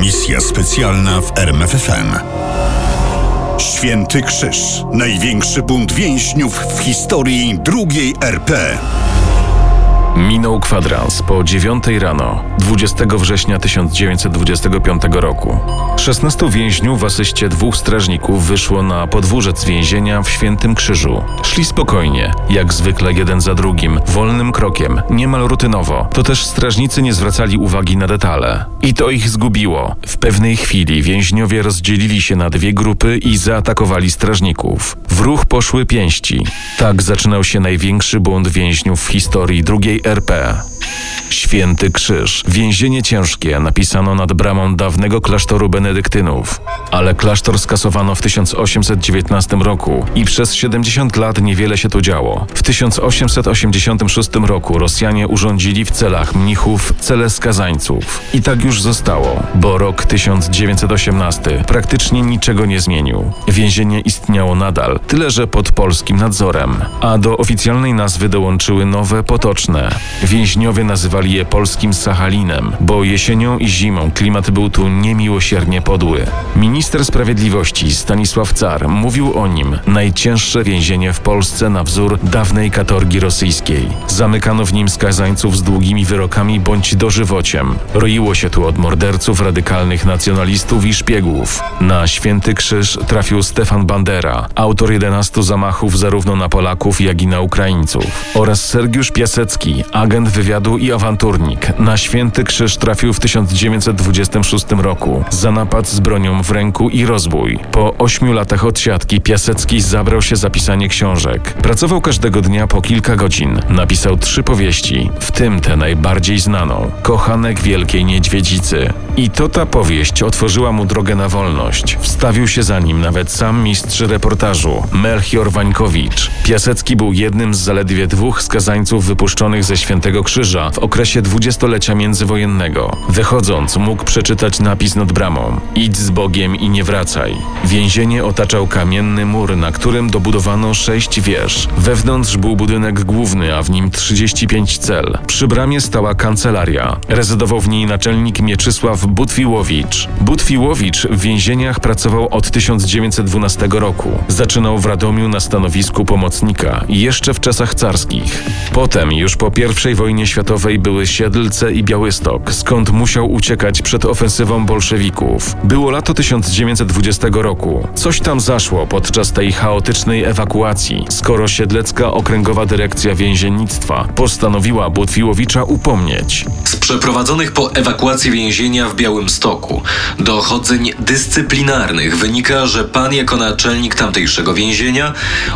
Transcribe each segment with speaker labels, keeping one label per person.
Speaker 1: Misja specjalna w RMFFM. Święty Krzyż. Największy bunt więźniów w historii II RP.
Speaker 2: Minął kwadrans po 9 rano 20 września 1925 roku. 16 więźniów w asyście dwóch strażników wyszło na podwórzec więzienia w Świętym Krzyżu. Szli spokojnie, jak zwykle jeden za drugim, wolnym krokiem, niemal rutynowo. To też strażnicy nie zwracali uwagi na detale. I to ich zgubiło. W pewnej chwili więźniowie rozdzielili się na dwie grupy i zaatakowali strażników. W ruch poszły pięści. Tak zaczynał się największy bunt więźniów w historii II RP. Święty Krzyż. Więzienie ciężkie napisano nad bramą dawnego klasztoru benedyktynów. Ale klasztor skasowano w 1819 roku i przez 70 lat niewiele się tu działo. W 1886 roku Rosjanie urządzili w celach mnichów cele skazańców. I tak już zostało, bo rok 1918 praktycznie niczego nie zmienił. Więzienie istniało nadal, tyle że pod polskim nadzorem. A do oficjalnej nazwy dołączyły nowe potoczne. Więźniowie nazywali je polskim Sachalinem, bo jesienią i zimą klimat był tu niemiłosiernie podły. Minister Sprawiedliwości Stanisław Car mówił o nim najcięższe więzienie w Polsce na wzór dawnej katorgi rosyjskiej. Zamykano w nim skazańców z długimi wyrokami bądź dożywociem. Roiło się tu od morderców, radykalnych nacjonalistów i szpiegów. Na Święty Krzyż trafił Stefan Bandera, autor 11 zamachów zarówno na Polaków, jak i na Ukraińców, oraz Sergiusz Piasecki, agent wywiadu i awanturnik. Na Święty Krzyż trafił w 1926 roku za napad z bronią w ręku i rozbój. Po ośmiu latach odsiadki Piasecki zabrał się za pisanie książek. Pracował każdego dnia po kilka godzin. Napisał trzy powieści, w tym tę najbardziej znaną Kochanek Wielkiej Niedźwiedzicy. I to ta powieść otworzyła mu drogę na wolność. Wstawił się za nim nawet sam mistrz reportażu, Melchior Wańkowicz. Piasecki był jednym z zaledwie dwóch skazańców wypuszczonych ze Świętego Krzyża w okresie dwudziestolecia międzywojennego. Wychodząc, mógł przeczytać napis nad bramą: Idź z Bogiem i nie wracaj. Więzienie otaczał kamienny mur, na którym dobudowano sześć wież. Wewnątrz był budynek główny, a w nim 35 cel. Przy bramie stała kancelaria. Rezydował w niej naczelnik Mieczysław Butwiłowicz. Butwiłowicz w więzieniach pracował od 1912 roku. Zaczynał w Radomiu na stanowisku pomocnika, jeszcze w czasach carskich. Potem, już po I wojnie światowej, były Siedlce i Białystok, skąd musiał uciekać przed ofensywą bolszewików. Było lato 1920 roku. Coś tam zaszło podczas tej chaotycznej ewakuacji, skoro Siedlecka Okręgowa Dyrekcja Więziennictwa postanowiła Butwiłowicza upomnieć.
Speaker 3: Z przeprowadzonych po ewakuacji więzienia w Białymstoku dochodzeń dyscyplinarnych wynika, że pan jako naczelnik tamtejszego więzienia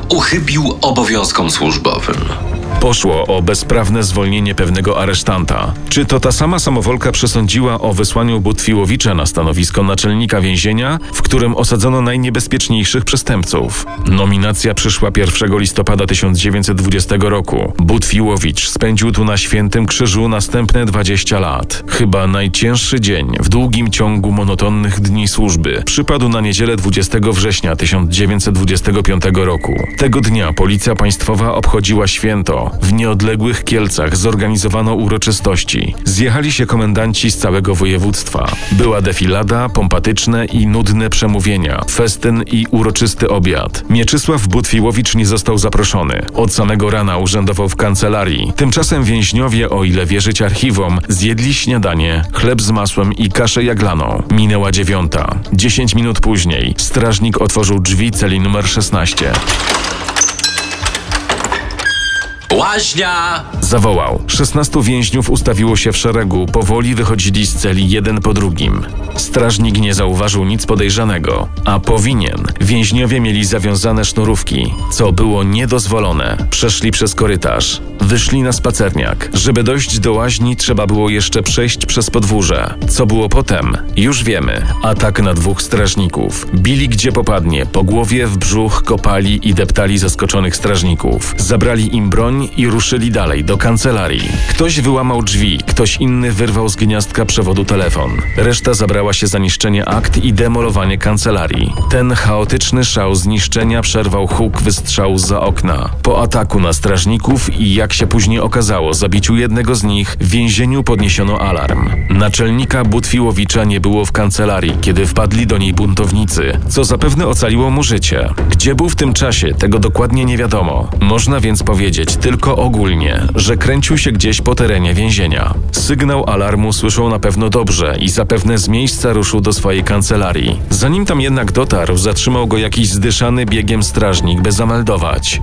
Speaker 3: uchybił obowiązkom służbowym.
Speaker 2: Poszło o bezprawne zwolnienie pewnego aresztanta. Czy to ta sama samowolka przesądziła o wysłaniu Butwiłowicza na stanowisko naczelnika więzienia, w którym osadzono najniebezpieczniejszych przestępców? Nominacja przyszła 1 listopada 1920 roku. Butwiłowicz spędził tu na Świętym Krzyżu następne 20 lat. Chyba najcięższy dzień w długim ciągu monotonnych dni służby przypadł na niedzielę 20 września 1925 roku. Tego dnia Policja Państwowa obchodziła święto. W nieodległych Kielcach zorganizowano uroczystości. Zjechali się komendanci z całego województwa. Była defilada, pompatyczne i nudne przemówienia, festyn i uroczysty obiad. Mieczysław Butwiłowicz nie został zaproszony. Od samego rana urzędował w kancelarii. Tymczasem więźniowie, o ile wierzyć archiwom, zjedli śniadanie, chleb z masłem i kaszę jaglaną. Minęła dziewiąta. Dziesięć minut później strażnik otworzył drzwi celi numer 16.
Speaker 3: Łaźnia!
Speaker 2: Zawołał. 16 więźniów ustawiło się w szeregu, powoli wychodzili z celi jeden po drugim. Strażnik nie zauważył nic podejrzanego, a powinien. Więźniowie mieli zawiązane sznurówki, co było niedozwolone. Przeszli przez korytarz. Wyszli na spacerniak. Żeby dojść do łaźni, trzeba było jeszcze przejść przez podwórze. Co było potem? Już wiemy. Atak na dwóch strażników. Bili gdzie popadnie, po głowie, w brzuch, kopali i deptali zaskoczonych strażników. Zabrali im broń i ruszyli dalej, do kancelarii. Ktoś wyłamał drzwi, ktoś inny wyrwał z gniazdka przewodu telefon. Reszta zabrała się za niszczenie akt i demolowanie kancelarii. Ten chaotyczny szał zniszczenia przerwał huk wystrzału za okna. Po ataku na strażników i jak jak się później okazało, zabiciu jednego z nich w więzieniu podniesiono alarm. Naczelnika Butwiłowicza nie było w kancelarii, kiedy wpadli do niej buntownicy, co zapewne ocaliło mu życie. Gdzie był w tym czasie, tego dokładnie nie wiadomo. Można więc powiedzieć tylko ogólnie, że kręcił się gdzieś po terenie więzienia. Sygnał alarmu słyszał na pewno dobrze i zapewne z miejsca ruszył do swojej kancelarii. Zanim tam jednak dotarł, zatrzymał go jakiś zdyszany biegiem strażnik, by zameldować.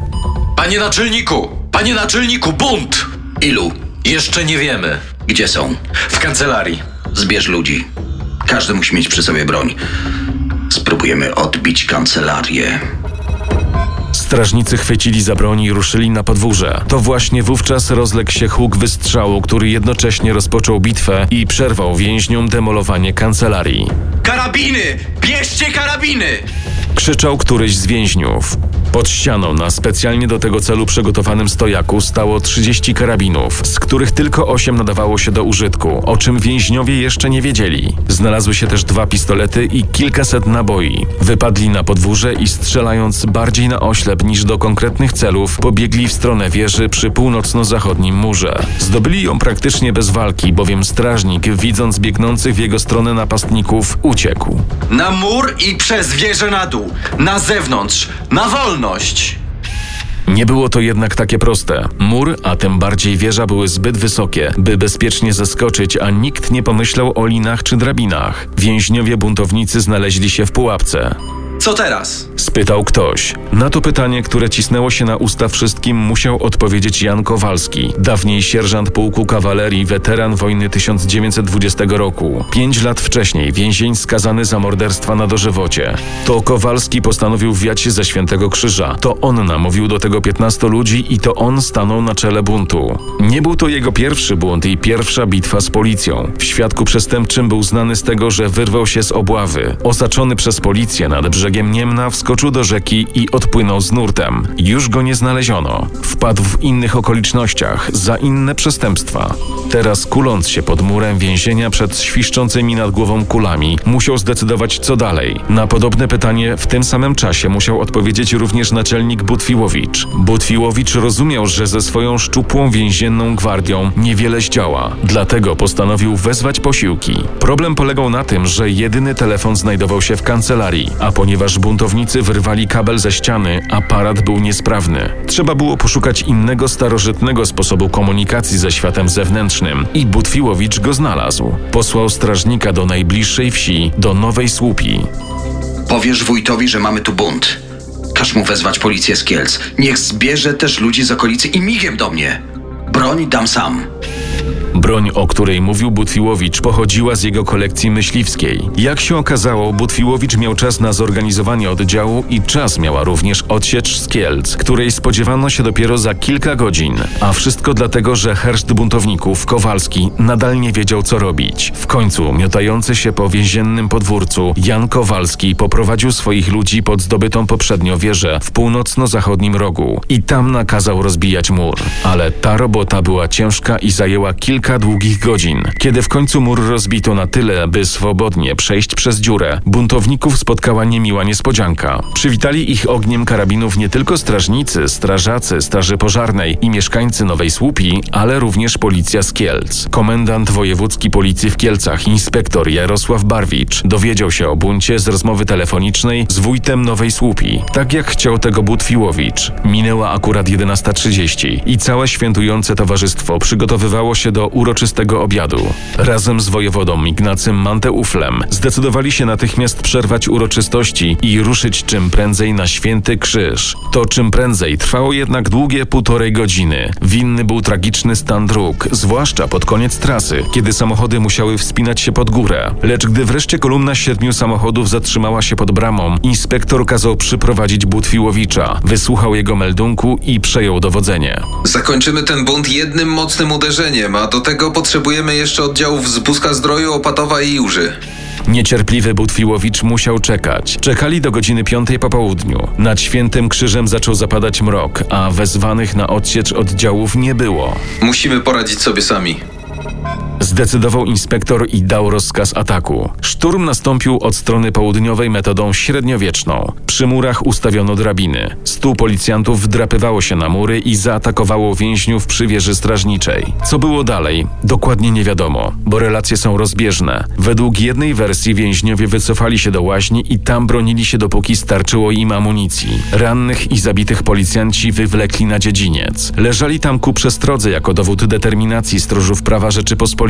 Speaker 3: Panie naczelniku! Panie naczelniku, bunt!
Speaker 4: Ilu?
Speaker 3: Jeszcze nie wiemy.
Speaker 4: Gdzie są?
Speaker 3: W kancelarii.
Speaker 4: Zbierz ludzi. Każdy musi mieć przy sobie broń. Spróbujemy odbić kancelarię.
Speaker 2: Strażnicy chwycili za broń i ruszyli na podwórze. To właśnie wówczas rozległ się huk wystrzału, który jednocześnie rozpoczął bitwę i przerwał więźniom demolowanie kancelarii.
Speaker 5: Karabiny! Bierzcie karabiny!
Speaker 2: Krzyczał któryś z więźniów. Pod ścianą na specjalnie do tego celu przygotowanym stojaku stało 30 karabinów, z których tylko 8 nadawało się do użytku, o czym więźniowie jeszcze nie wiedzieli. Znalazły się też dwa pistolety i kilkaset naboi. Wypadli na podwórze i strzelając bardziej na oślep niż do konkretnych celów, pobiegli w stronę wieży przy północno-zachodnim murze. Zdobyli ją praktycznie bez walki, bowiem strażnik, widząc biegnących w jego stronę napastników, uciekł.
Speaker 5: Na mur i przez wieżę na dół. Na zewnątrz. Na wolność!
Speaker 2: Nie było to jednak takie proste. Mur, a tym bardziej wieża były zbyt wysokie, by bezpiecznie zeskoczyć, a nikt nie pomyślał o linach czy drabinach. Więźniowie buntownicy znaleźli się w pułapce.
Speaker 5: Co teraz?
Speaker 2: Spytał ktoś. Na to pytanie, które cisnęło się na usta wszystkim, musiał odpowiedzieć Jan Kowalski, dawniej sierżant pułku kawalerii, weteran wojny 1920 roku. Pięć lat wcześniej więzień skazany za morderstwa na dożywocie. To Kowalski postanowił wiać się ze Świętego Krzyża. To on namówił do tego 15 ludzi i to on stanął na czele buntu. Nie był to jego pierwszy bunt i pierwsza bitwa z policją. W świadku przestępczym był znany z tego, że wyrwał się z obławy. Osaczony przez policję nad brzegiem Niemna wskoczył do rzeki i odpłynął z nurtem. Już go nie znaleziono. Wpadł w innych okolicznościach, za inne przestępstwa. Teraz kuląc się pod murem więzienia przed świszczącymi nad głową kulami, musiał zdecydować co dalej. Na podobne pytanie w tym samym czasie musiał odpowiedzieć również naczelnik Butwiłowicz. Butwiłowicz rozumiał, że ze swoją szczupłą więzienną gwardią niewiele zdziała, dlatego postanowił wezwać posiłki. Problem polegał na tym, że jedyny telefon znajdował się w kancelarii, a ponieważ buntownicy wyrwali kabel ze ściany, aparat był niesprawny. Trzeba było poszukać innego starożytnego sposobu komunikacji ze światem zewnętrznym i Butwiłowicz go znalazł. Posłał strażnika do najbliższej wsi, do Nowej Słupi.
Speaker 4: Powiesz wójtowi, że mamy tu bunt. Każ mu wezwać policję z Kielc. Niech zbierze też ludzi z okolicy i migiem do mnie. Broń dam sam.
Speaker 2: Broń, o której mówił Butwiłowicz, pochodziła z jego kolekcji myśliwskiej. Jak się okazało, Butwiłowicz miał czas na zorganizowanie oddziału i czas miała również odsiecz z Kielc, której spodziewano się dopiero za kilka godzin. A wszystko dlatego, że herszt buntowników, Kowalski, nadal nie wiedział co robić. W końcu, miotający się po więziennym podwórcu, Jan Kowalski poprowadził swoich ludzi pod zdobytą poprzednio wieżę w północno-zachodnim rogu i tam nakazał rozbijać mur. Ale ta robota była ciężka i zajęła kilka długich godzin. Kiedy w końcu mur rozbito na tyle, by swobodnie przejść przez dziurę, buntowników spotkała niemiła niespodzianka. Przywitali ich ogniem karabinów nie tylko strażnicy, strażacy, straży pożarnej i mieszkańcy Nowej Słupi, ale również policja z Kielc. Komendant wojewódzki policji w Kielcach, inspektor Jarosław Barwicz, dowiedział się o buncie z rozmowy telefonicznej z wójtem Nowej Słupi, tak jak chciał tego Butwiłowicz. Minęła akurat 11.30 i całe świętujące towarzystwo przygotowywało się do uroczystego obiadu. Razem z wojewodą Ignacym Manteuflem zdecydowali się natychmiast przerwać uroczystości i ruszyć czym prędzej na Święty Krzyż. To czym prędzej trwało jednak długie półtorej godziny. Winny był tragiczny stan dróg, zwłaszcza pod koniec trasy, kiedy samochody musiały wspinać się pod górę. Lecz gdy wreszcie kolumna siedmiu samochodów zatrzymała się pod bramą, inspektor kazał przyprowadzić Butwiłowicza, wysłuchał jego meldunku i przejął dowodzenie.
Speaker 6: Zakończymy ten bunt jednym mocnym uderzeniem, a do tego potrzebujemy jeszcze oddziałów z Buska Zdroju, Opatowa i Jurzy.
Speaker 2: Niecierpliwy Butwiłowicz musiał czekać. Czekali do godziny piątej po południu. Nad Świętym Krzyżem zaczął zapadać mrok, a wezwanych na odsiecz oddziałów nie było.
Speaker 6: Musimy poradzić sobie sami.
Speaker 2: Zdecydował inspektor i dał rozkaz ataku. Szturm nastąpił od strony południowej metodą średniowieczną. Przy murach ustawiono drabiny. Stu policjantów wdrapywało się na mury i zaatakowało więźniów przy wieży strażniczej. Co było dalej? Dokładnie nie wiadomo, bo relacje są rozbieżne. Według jednej wersji więźniowie wycofali się do łaźni i tam bronili się dopóki starczyło im amunicji. Rannych i zabitych policjanci wywlekli na dziedziniec. Leżali tam ku przestrodze jako dowód determinacji stróżów prawa Rzeczypospolitej.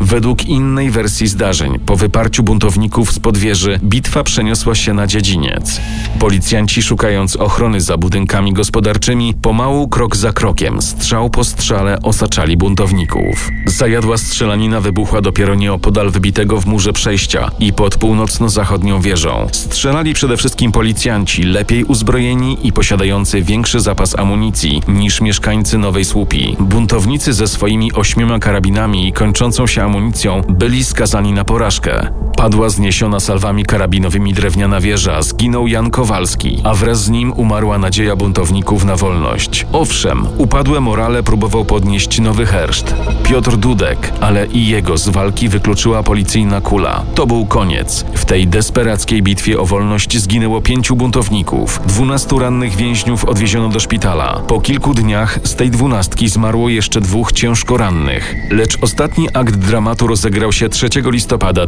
Speaker 2: Według innej wersji zdarzeń, po wyparciu buntowników z podwieży, bitwa przeniosła się na dziedziniec. Policjanci, szukając ochrony za budynkami gospodarczymi, pomału krok za krokiem, strzał po strzale osaczali buntowników. Zajadła strzelanina wybuchła dopiero nieopodal wybitego w murze przejścia i pod północno-zachodnią wieżą. Strzelali przede wszystkim policjanci, lepiej uzbrojeni i posiadający większy zapas amunicji niż mieszkańcy Nowej Słupi. Buntownicy ze swoimi ośmioma karabinami i kończącą się amunicją byli skazani na porażkę. Padła zniesiona salwami karabinowymi drewniana wieża, zginął Jan Kowalski, a wraz z nim umarła nadzieja buntowników na wolność. Owszem, upadłe morale próbował podnieść nowy herszt. Piotr Dudek, ale i jego z walki wykluczyła policyjna kula. To był koniec. W tej desperackiej bitwie o wolność zginęło pięciu buntowników. Dwunastu rannych więźniów odwieziono do szpitala. Po kilku dniach z tej dwunastki zmarło jeszcze dwóch ciężko rannych. Lecz ostatni akt dramatu rozegrał się 3 listopada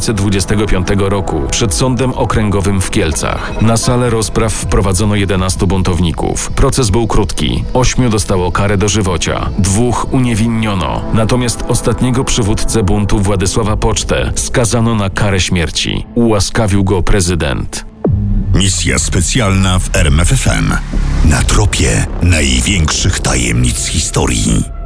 Speaker 2: 1925 roku przed sądem okręgowym w Kielcach. Na salę rozpraw wprowadzono 11 buntowników. Proces był krótki. Ośmiu dostało karę dożywocia. Dwóch uniewinniono. Natomiast ostatniego przywódcę buntu Władysława Pocztę skazano na karę śmierci. Ułaskawił go prezydent.
Speaker 1: Misja specjalna w RMFFM. Na tropie największych tajemnic historii.